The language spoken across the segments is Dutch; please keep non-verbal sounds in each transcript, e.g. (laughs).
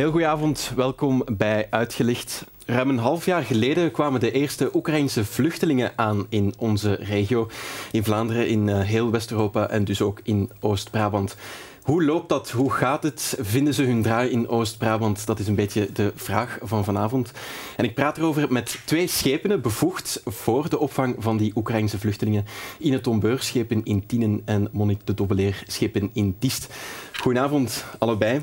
Heel goedenavond, welkom bij Uitgelicht. Ruim een half jaar geleden kwamen de eerste Oekraïnse vluchtelingen aan in onze regio. In Vlaanderen, in eh, heel West-Europa en dus ook in Oost-Brabant. Hoe loopt dat? Hoe gaat het? Vinden ze hun draai in Oost-Brabant? Dat is een beetje de vraag van vanavond. En ik praat erover met twee schepenen bevoegd voor de opvang van die Oekraïnse vluchtelingen. Ine Tombeur, schepen in Tienen en Monique de Dobbeleer, schepen in Diest. Goedenavond, allebei.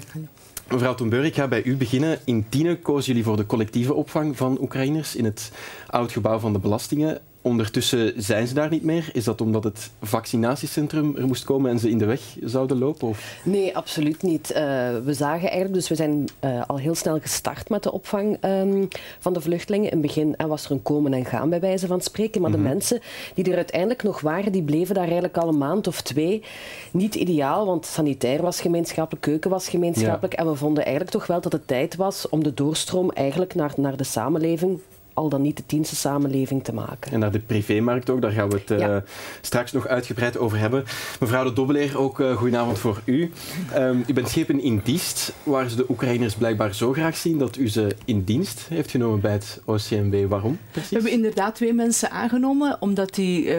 Mevrouw Tombeur, ik ga bij u beginnen. In Tienen kozen jullie voor de collectieve opvang van Oekraïners in het oud gebouw van de belastingen. Ondertussen zijn ze daar niet meer. Is dat omdat het vaccinatiecentrum er moest komen en ze in de weg zouden lopen? Of? Nee, absoluut niet. Uh, we zagen eigenlijk, dus we zijn uh, al heel snel gestart met de opvang um, van de vluchtelingen. In het begin en was er een komen en gaan bij wijze van spreken. Maar mm -hmm. de mensen die er uiteindelijk nog waren, die bleven daar eigenlijk al een maand of twee. Niet ideaal, want sanitair was gemeenschappelijk, keuken was gemeenschappelijk. Ja. En we vonden eigenlijk toch wel dat het tijd was om de doorstroom eigenlijk naar, naar de samenleving al dan niet de dienste samenleving te maken. En naar de privémarkt ook, daar gaan we het uh, ja. straks nog uitgebreid over hebben. Mevrouw de Dobbeleer, ook uh, goedenavond voor u. Um, u bent schepen in Diest, waar ze de Oekraïners blijkbaar zo graag zien dat u ze in dienst heeft genomen bij het OCMW. Waarom precies? We hebben inderdaad twee mensen aangenomen, omdat die uh,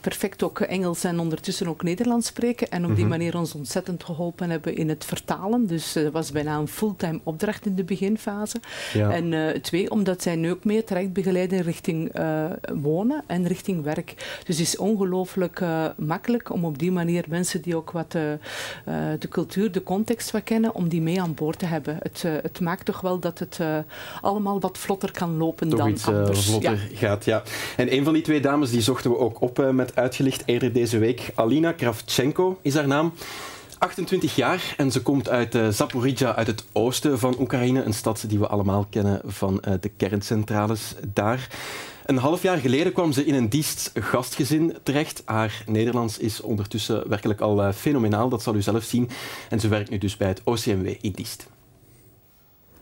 perfect ook Engels en ondertussen ook Nederlands spreken en op die mm -hmm. manier ons ontzettend geholpen hebben in het vertalen. Dus het was bijna een fulltime opdracht in de beginfase. Ja. En twee, omdat zij nu ook meer begeleiden richting uh, wonen en richting werk. Dus het is ongelooflijk uh, makkelijk om op die manier mensen die ook wat uh, de cultuur, de context wat kennen, om die mee aan boord te hebben. Het, het maakt toch wel dat het allemaal wat vlotter kan lopen toch dan iets, anders. vlotter ja. gaat, ja. En een van die twee dames die zochten we ook op met uitgelicht eerder deze week. Alina Kravchenko is haar naam. 28 jaar en ze komt uit uh, Zaporizhia, uit het oosten van Oekraïne. Een stad die we allemaal kennen van uh, de kerncentrales daar. Een half jaar geleden kwam ze in een Diest gastgezin terecht. Haar Nederlands is ondertussen werkelijk al uh, fenomenaal, dat zal u zelf zien. En ze werkt nu dus bij het OCMW in Diest.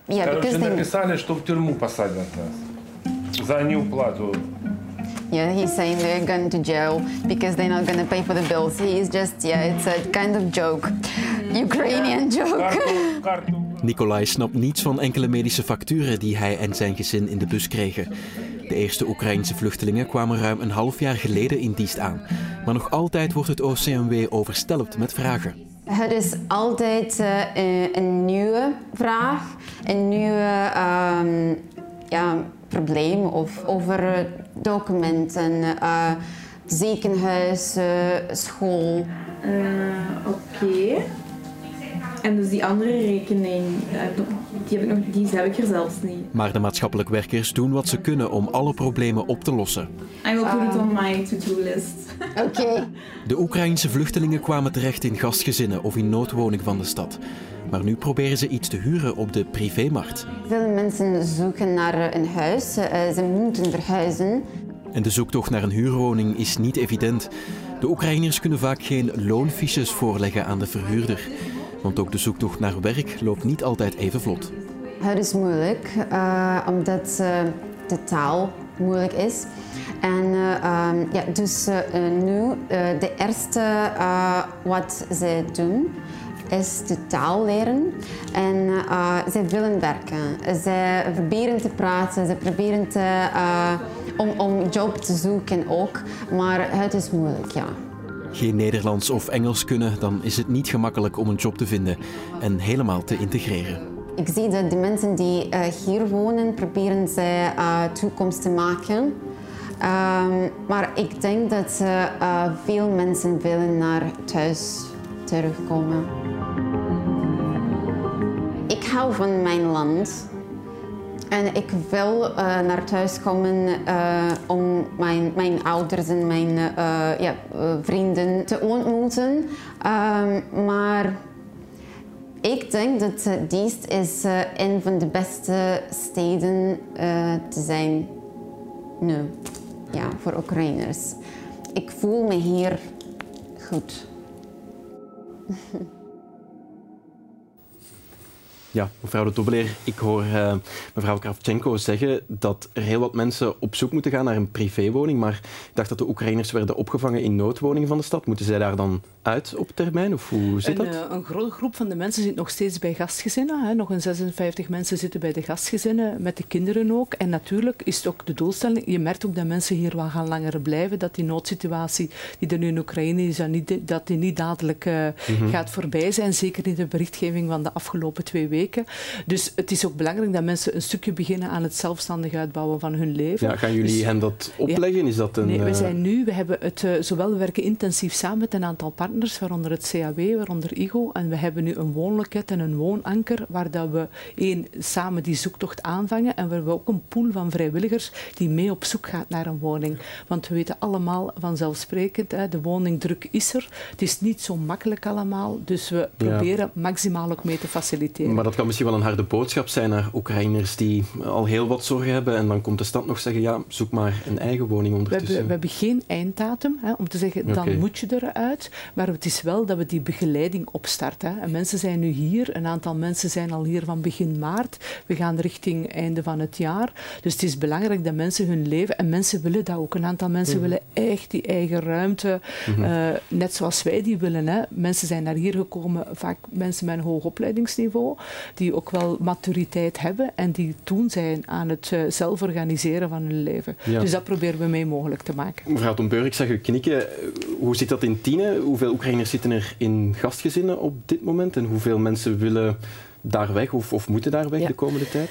Ja, Короче, написали, что в тюрьму посадят нас за неуплату Yeah, he's saying they're going to jail because they're not going to pay for the bills. He is just, yeah, it's a kind of joke. Ukrainian joke. (laughs) Nikolai snapt niets van enkele medische facturen die hij en zijn gezin in de bus kregen. De eerste Oekraïnse vluchtelingen kwamen ruim een half jaar geleden in Diest aan. Maar nog altijd wordt het OCMW overstelpt met vragen. Het is altijd uh, een nieuwe vraag, een nieuwe um, ja, probleem of over documenten, uh, ziekenhuis, uh, school. Uh, Oké. En dus die andere rekening, die heb, ik nog, die heb ik er zelfs niet. Maar de maatschappelijk werkers doen wat ze kunnen om alle problemen op te lossen. I will put it on my to-do list. Oké. (laughs) Okay. De Oekraïnse vluchtelingen kwamen terecht in gastgezinnen of in noodwoning van de stad. Maar nu proberen ze iets te huren op de privémarkt. Veel mensen zoeken naar een huis. Ze moeten verhuizen. En de zoektocht naar een huurwoning is niet evident. De Oekraïners kunnen vaak geen loonfiches voorleggen aan de verhuurder. Want ook de zoektocht naar werk loopt niet altijd even vlot. Het is moeilijk, uh, omdat uh, de taal moeilijk is. En uh, um, ja, dus nu, de eerste wat ze doen, is de taal leren. En uh, ze willen werken. Ze proberen te praten, ze proberen te, om, om job te zoeken ook. Maar het is moeilijk, ja. Geen Nederlands of Engels kunnen, dan is het niet gemakkelijk om een job te vinden en helemaal te integreren. Ik zie dat de mensen die uh, hier wonen, proberen ze toekomst te maken. Um, maar ik denk dat veel mensen willen naar thuis terugkomen. Ik hou van mijn land. En ik wil uh, naar thuis komen uh, om mijn, mijn ouders en mijn uh, ja, vrienden te ontmoeten. Um, maar ik denk dat Diest is een van de beste steden te zijn nu. Ja, voor Oekraïners. Ik voel me hier goed. (laughs) Ja, mevrouw de Dobbeleer, ik hoor uh, mevrouw Kravchenko zeggen dat er heel wat mensen op zoek moeten gaan naar een privéwoning, maar ik dacht dat de Oekraïners werden opgevangen in noodwoningen van de stad. Moeten zij daar dan uit op termijn, of hoe zit een, dat? Uh, een grote groep van de mensen zit nog steeds bij gastgezinnen. Hè. Nog een 56 mensen zitten bij de gastgezinnen, met de kinderen ook. En natuurlijk is het ook de doelstelling, je merkt ook dat mensen hier wel gaan langer blijven, dat die noodsituatie die er nu in Oekraïne is, dat, die niet dadelijk uh, mm -hmm. gaat voorbij zijn. Zeker in de berichtgeving van de afgelopen twee weken. Dus het is ook belangrijk dat mensen een stukje beginnen aan het zelfstandig uitbouwen van hun leven. Ja, gaan jullie dus, hen dat opleggen? Ja, is dat een, nee, we uh... zijn nu, we hebben het, uh, zowel we werken intensief samen met een aantal partners, waaronder het CAW, waaronder IGO, en we hebben nu een woonloket en een woonanker, waar dat we één, samen die zoektocht aanvangen en waar we ook een pool van vrijwilligers die mee op zoek gaat naar een woning. Want we weten allemaal vanzelfsprekend, hè, de woningdruk is er. Het is niet zo makkelijk allemaal, dus we proberen maximaal ook mee te faciliteren. Maar dat kan misschien wel een harde boodschap zijn naar Oekraïners die al heel wat zorgen hebben en dan komt de stad nog zeggen, ja, zoek maar een eigen woning ondertussen. We hebben, we hebben geen einddatum hè, om te zeggen, dan okay. moet je eruit. Maar het is wel dat we die begeleiding opstarten. Hè. En mensen zijn nu hier, een aantal mensen zijn al hier van begin maart. We gaan richting einde van het jaar. Dus het is belangrijk dat mensen hun leven, en mensen willen dat ook. Een aantal mensen mm -hmm. willen echt die eigen ruimte, mm -hmm. uh, net zoals wij die willen. Hè. Mensen zijn naar hier gekomen, vaak mensen met een hoog opleidingsniveau, die ook wel maturiteit hebben en die toen zijn aan het uh, zelf organiseren van hun leven. Ja. Dus dat proberen we mee mogelijk te maken. Mevrouw Tomburg, ik zag u knikken. Hoe zit dat in Tiene? Hoeveel Oekraïners zitten er in gastgezinnen op dit moment? En hoeveel mensen willen daar weg of, of moeten daar weg ja. de komende tijd?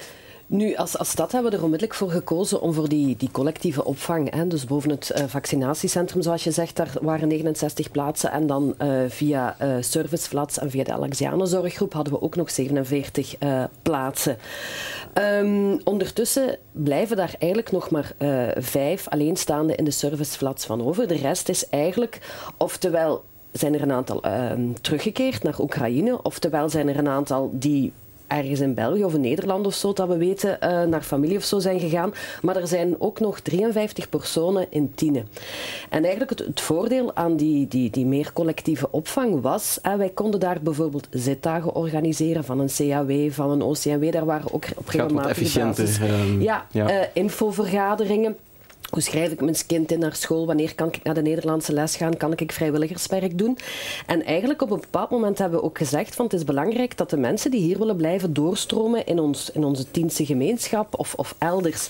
Nu, als, als stad hebben we er onmiddellijk voor gekozen om voor die, die collectieve opvang, hè, dus boven het uh, vaccinatiecentrum, zoals je zegt, daar waren 69 plaatsen en dan uh, via uh, Serviceflats en via de Alexianenzorggroep hadden we ook nog 47 plaatsen. Um, ondertussen blijven daar eigenlijk nog maar vijf alleenstaande in de Serviceflats van over. De rest is eigenlijk, oftewel zijn er een aantal teruggekeerd naar Oekraïne, oftewel zijn er een aantal die ergens in België of in Nederland of zo, dat we weten, uh, naar familie of zo zijn gegaan. Maar er zijn ook nog 53 personen in Tiene. En eigenlijk het, het voordeel aan die, die, die meer collectieve opvang was, uh, wij konden daar bijvoorbeeld zitdagen organiseren van een CAW, van een OCMW. Daar waren ook op regelmatige basis um, ja, ja. Uh, infovergaderingen. Hoe schrijf ik mijn kind in naar school? Wanneer kan ik naar de Nederlandse les gaan? Kan ik vrijwilligerswerk doen? En eigenlijk op een bepaald moment hebben we ook gezegd van het is belangrijk dat de mensen die hier willen blijven doorstromen in, ons, in onze Tiense gemeenschap of, of elders.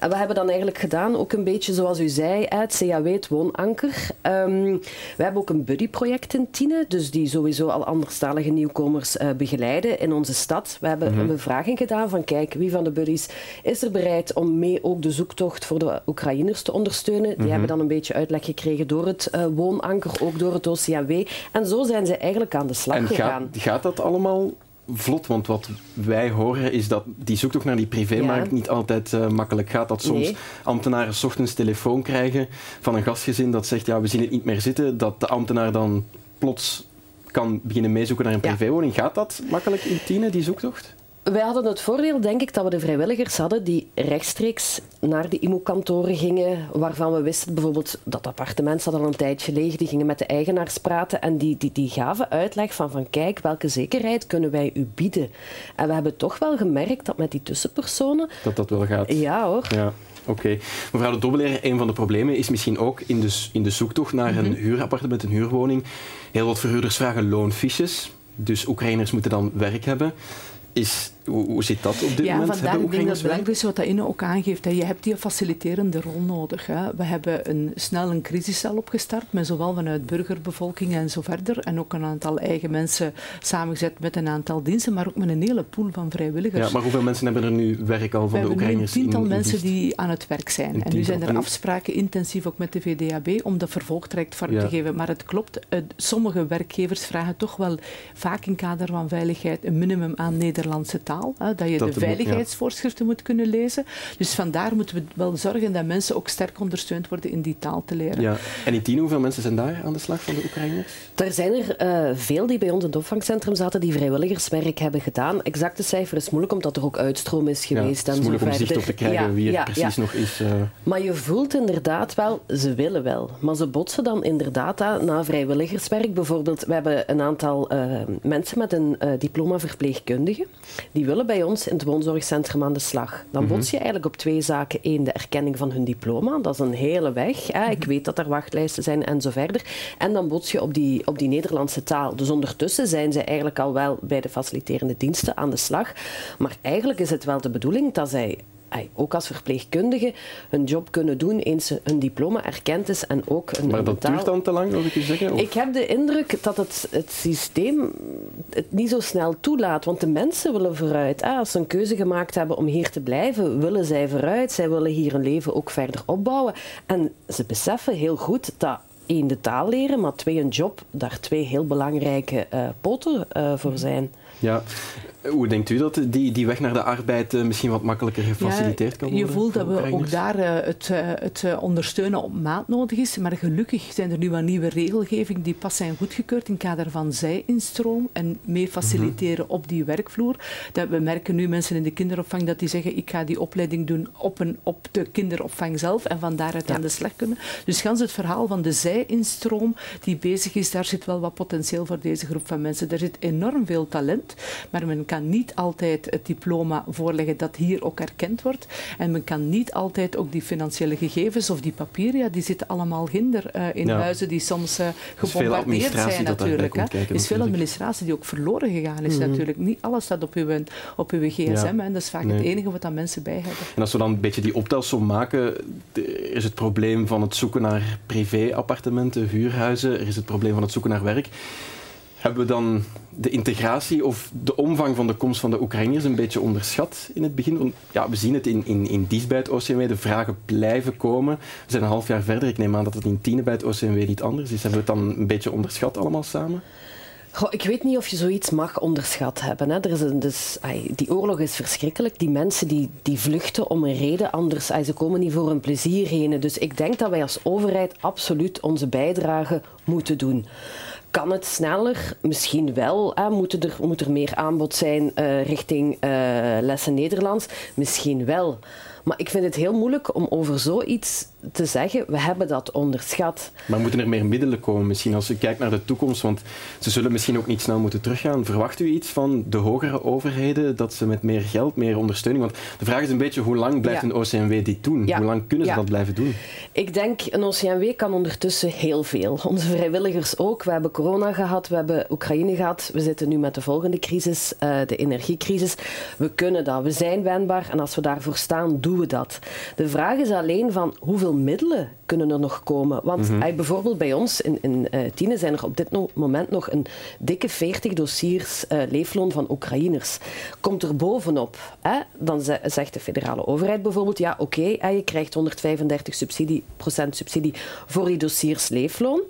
En we hebben dan eigenlijk gedaan, ook een beetje zoals u zei, het CAW, het Woonanker. Um, we hebben ook een buddyproject in Tiene, dus die sowieso al anderstalige nieuwkomers uh, begeleiden in onze stad. We hebben mm-hmm. een bevraging gedaan van kijk, wie van de buddies is er bereid om mee ook de zoektocht voor de Oekraïne te ondersteunen. Die mm-hmm. hebben dan een beetje uitleg gekregen door het uh, woonanker, ook door het OCMW. En zo zijn ze eigenlijk aan de slag en gegaan. Gaat, gaat dat allemaal vlot? Want wat wij horen is dat die zoektocht naar die privémarkt ja. niet altijd uh, makkelijk gaat. Dat soms Nee. ambtenaren 's ochtends telefoon krijgen van een gastgezin dat zegt ja, we zien het niet meer zitten. Dat de ambtenaar dan plots kan beginnen meezoeken naar een Ja. privéwoning. Gaat dat makkelijk in Tiene, die zoektocht? Wij hadden het voordeel, denk ik, dat we de vrijwilligers hadden die rechtstreeks naar de IMO-kantoren gingen, waarvan we wisten bijvoorbeeld dat appartement zat al een tijdje leeg, die gingen met de eigenaars praten en die, die, die gaven uitleg van, van kijk, welke zekerheid kunnen wij u bieden? En we hebben toch wel gemerkt dat met die tussenpersonen, Dat dat wel gaat? ja hoor, Ja, oké. Mevrouw de Dobbelaar, een van de problemen is misschien ook in de, in de zoektocht naar een huurappartement, een huurwoning. Heel wat verhuurders vragen loonfiches. Dus Oekraïners moeten dan werk hebben. Is, hoe, hoe zit dat op dit Ja, moment? vandaar ik denk dat Oekraïners belangrijk is wat dat Inne ook aangeeft. Hè. Je hebt die faciliterende rol nodig. Hè. We hebben een, snel een crisiscel opgestart, met zowel vanuit burgerbevolking en zo verder. En ook een aantal eigen mensen samengezet met een aantal diensten, maar ook met een hele pool van vrijwilligers. Ja, maar hoeveel mensen hebben er nu werk al We van de hebben nu een Oekraïners? in- tiental in mensen die aan het werk zijn. En nu zijn tiental. er En- afspraken intensief ook met de VDAB om dat vervolgtraject vorm Ja. te geven. Maar het klopt, sommige werkgevers vragen toch wel vaak in kader van veiligheid een minimum aan Nederlandse taal. Hè, dat je de, veiligheidsvoorschriften moet kunnen lezen. Dus vandaar moeten we wel zorgen dat mensen ook sterk ondersteund worden in die taal te leren. Ja. En in tien, hoeveel mensen zijn daar aan de slag van de Oekraïners? Er zijn er uh, veel die bij ons in het opvangcentrum zaten, die vrijwilligerswerk hebben gedaan. Exacte cijfer is moeilijk, omdat er ook uitstroom is geweest. Ja, het is moeilijk om zicht op te krijgen wie er precies nog is. Uh... Maar je voelt inderdaad wel, ze willen wel. Maar ze botsen dan inderdaad aan, na vrijwilligerswerk. Bijvoorbeeld, we hebben een aantal uh, mensen met een diploma verpleegkundige. Die willen bij ons in het woonzorgcentrum aan de slag. Dan mm bots je eigenlijk op twee zaken. Eén, de erkenning van hun diploma. Dat is een hele weg. Hè. Ik mhm. weet dat er wachtlijsten zijn en zo verder. En dan bots je op die, op die Nederlandse taal. Dus ondertussen zijn ze eigenlijk al wel bij de faciliterende diensten aan de slag. Maar eigenlijk is het wel de bedoeling dat zij ook als verpleegkundige hun job kunnen doen eens hun diploma erkend is en ook een Maar dat duurt dan te lang, wil ik je zeggen? Ik heb de indruk dat het, het systeem het niet zo snel toelaat, want de mensen willen vooruit. Als ze een keuze gemaakt hebben om hier te blijven, willen zij vooruit. Zij willen hier een leven ook verder opbouwen. En ze beseffen heel goed dat één, de taal leren, maar twee, een job, daar twee heel belangrijke uh, poten uh, voor zijn. Ja, hoe denkt u dat die, die weg naar de arbeid uh, misschien wat makkelijker gefaciliteerd kan worden? Je voelt dat we ook daar uh, het, uh, het ondersteunen op maat nodig is. Maar gelukkig zijn er nu wat nieuwe regelgeving die pas zijn goedgekeurd in het kader van zij-instroom en mee faciliteren op die werkvloer. Dat we merken nu mensen in de kinderopvang dat die zeggen ik ga die opleiding doen op, een, op de kinderopvang zelf en van daaruit ja. aan de slag kunnen. Dus gans het verhaal van de zij-instroom die bezig is, daar zit wel wat potentieel voor deze groep van mensen. Er zit enorm veel talent, maar men kan niet altijd het diploma voorleggen dat hier ook erkend wordt. En men kan niet altijd ook die financiële gegevens of die papieren, ja, die zitten allemaal hinder uh, in huizen die soms uh, gebombardeerd zijn natuurlijk. Er is veel administratie die ook verloren gegaan is mhm. natuurlijk. Niet alles staat op uw, op uw gsm en dat is vaak het enige wat dan mensen bij hebben. En als we dan een beetje die optelsom maken, is het probleem van het zoeken naar privé-appartementen, huurhuizen, er is het probleem van het zoeken naar werk. Hebben we dan de integratie of de omvang van de komst van de Oekraïners een beetje onderschat in het begin? Ja, we zien het in, in, in Dies bij het OCMW, de vragen blijven komen. We zijn een half jaar verder, ik neem aan dat het in Tiene bij het OCMW niet anders is. Hebben we het dan een beetje onderschat allemaal samen? Goh, ik weet niet of je zoiets mag onderschat hebben. Hè. Er is dus, ay, die oorlog is verschrikkelijk. Die mensen die, die vluchten om een reden, anders ze komen niet voor een plezier heen. Dus ik denk dat wij als overheid absoluut onze bijdrage moeten doen. Kan het sneller? Misschien wel. Hè. Moet, er, moet er meer aanbod zijn uh, richting uh, lessen Nederlands? Misschien wel. Maar ik vind het heel moeilijk om over zoiets te zeggen, we hebben dat onderschat. Maar moeten er meer middelen komen misschien als je kijkt naar de toekomst? Want ze zullen misschien ook niet snel moeten teruggaan. Verwacht u iets van de hogere overheden, dat ze met meer geld, meer ondersteuning... Want de vraag is een beetje, hoe lang blijft een OCMW dit doen? Hoe lang kunnen ze dat blijven doen? Ik denk, een OCMW kan ondertussen heel veel. Onze vrijwilligers ook. We hebben corona gehad, we hebben Oekraïne gehad. We zitten nu met de volgende crisis, uh, de energiecrisis. We kunnen dat, we zijn wendbaar en als we daarvoor staan, doen we dat. De vraag is alleen van, hoeveel middelen kunnen er nog komen? Want mm bijvoorbeeld bij ons in, in uh, Tiene zijn er op dit moment nog een dikke 40 dossiers uh, leefloon van Oekraïners. Komt er bovenop, hè, dan zegt de federale overheid bijvoorbeeld, ja oké, okay, je krijgt 135 subsidie, procent subsidie voor die dossiers leefloon.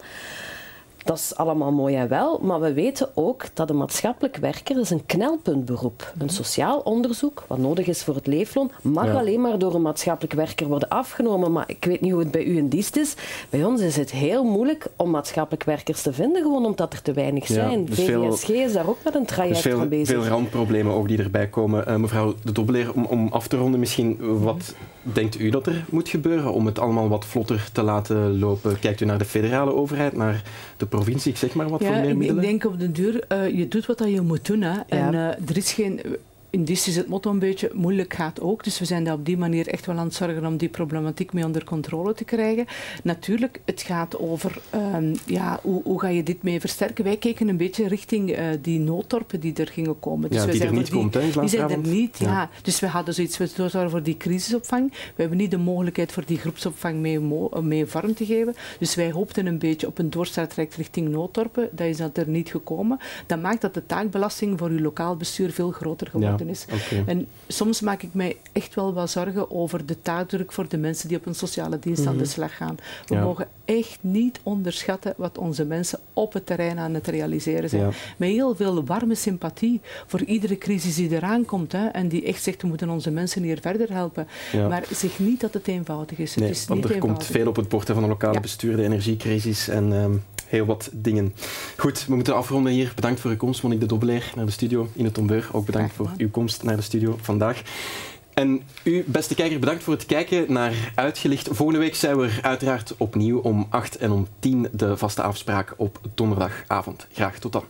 Dat is allemaal mooi en wel, maar we weten ook dat een maatschappelijk werker is een knelpuntberoep. Een sociaal onderzoek, wat nodig is voor het leefloon, mag alleen maar door een maatschappelijk werker worden afgenomen. Maar ik weet niet hoe het bij u in dienst is. Bij ons is het heel moeilijk om maatschappelijk werkers te vinden, gewoon omdat er te weinig zijn. Ja, dus VVSG is daar ook met een traject dus veel, van bezig. Veel randproblemen ook die erbij komen. Uh, mevrouw de Dobbeleer, om, om af te ronden misschien, wat denkt u dat er moet gebeuren om het allemaal wat vlotter te laten lopen? Kijkt u naar de federale overheid, naar de provincie, ik zeg maar wat ja, voor meer middelen? Ik denk op de duur, uh, je doet wat je moet doen. Hè. En uh, er is geen in dit is het motto een beetje, moeilijk gaat ook. Dus we zijn daar op die manier echt wel aan het zorgen om die problematiek mee onder controle te krijgen. Natuurlijk, het gaat over, um, ja, hoe, hoe, ga je dit mee versterken? Wij keken een beetje richting uh, die noodtorpen die er gingen komen. Dus ja, die er niet die, komt, hè, Die zijn er niet, ja. ja. Dus we hadden zoiets, we zorgen voor die crisisopvang. We hebben niet de mogelijkheid voor die groepsopvang mee, mee vorm te geven. Dus wij hoopten een beetje op een doorstartraject richting noodtorpen. Dat is dat er niet gekomen. Dat maakt dat de taakbelasting voor uw lokaal bestuur veel groter geworden geworden is. En soms maak ik mij echt wel wat zorgen over de taakdruk voor de mensen die op een sociale dienst aan de mhm. slag gaan. We mogen echt niet onderschatten wat onze mensen op het terrein aan het realiseren zijn. Met heel veel warme sympathie voor iedere crisis die eraan komt. Hè, en die echt zegt, we moeten onze mensen hier verder helpen. Maar zeg niet dat het eenvoudig is. Nee, het is want er komt veel op het bord van een lokale bestuur, de energiecrisis en ehm, heel wat dingen. Goed, we moeten afronden hier. Bedankt voor uw komst, Monique de Dobbeleer, naar de studio in het Tombeur. Ook bedankt voor uw komst naar de studio vandaag. En u, beste kijker, bedankt voor het kijken naar Uitgelicht. Volgende week zijn we er uiteraard opnieuw om 8 en om 10 de vaste afspraak op donderdagavond. Graag tot dan.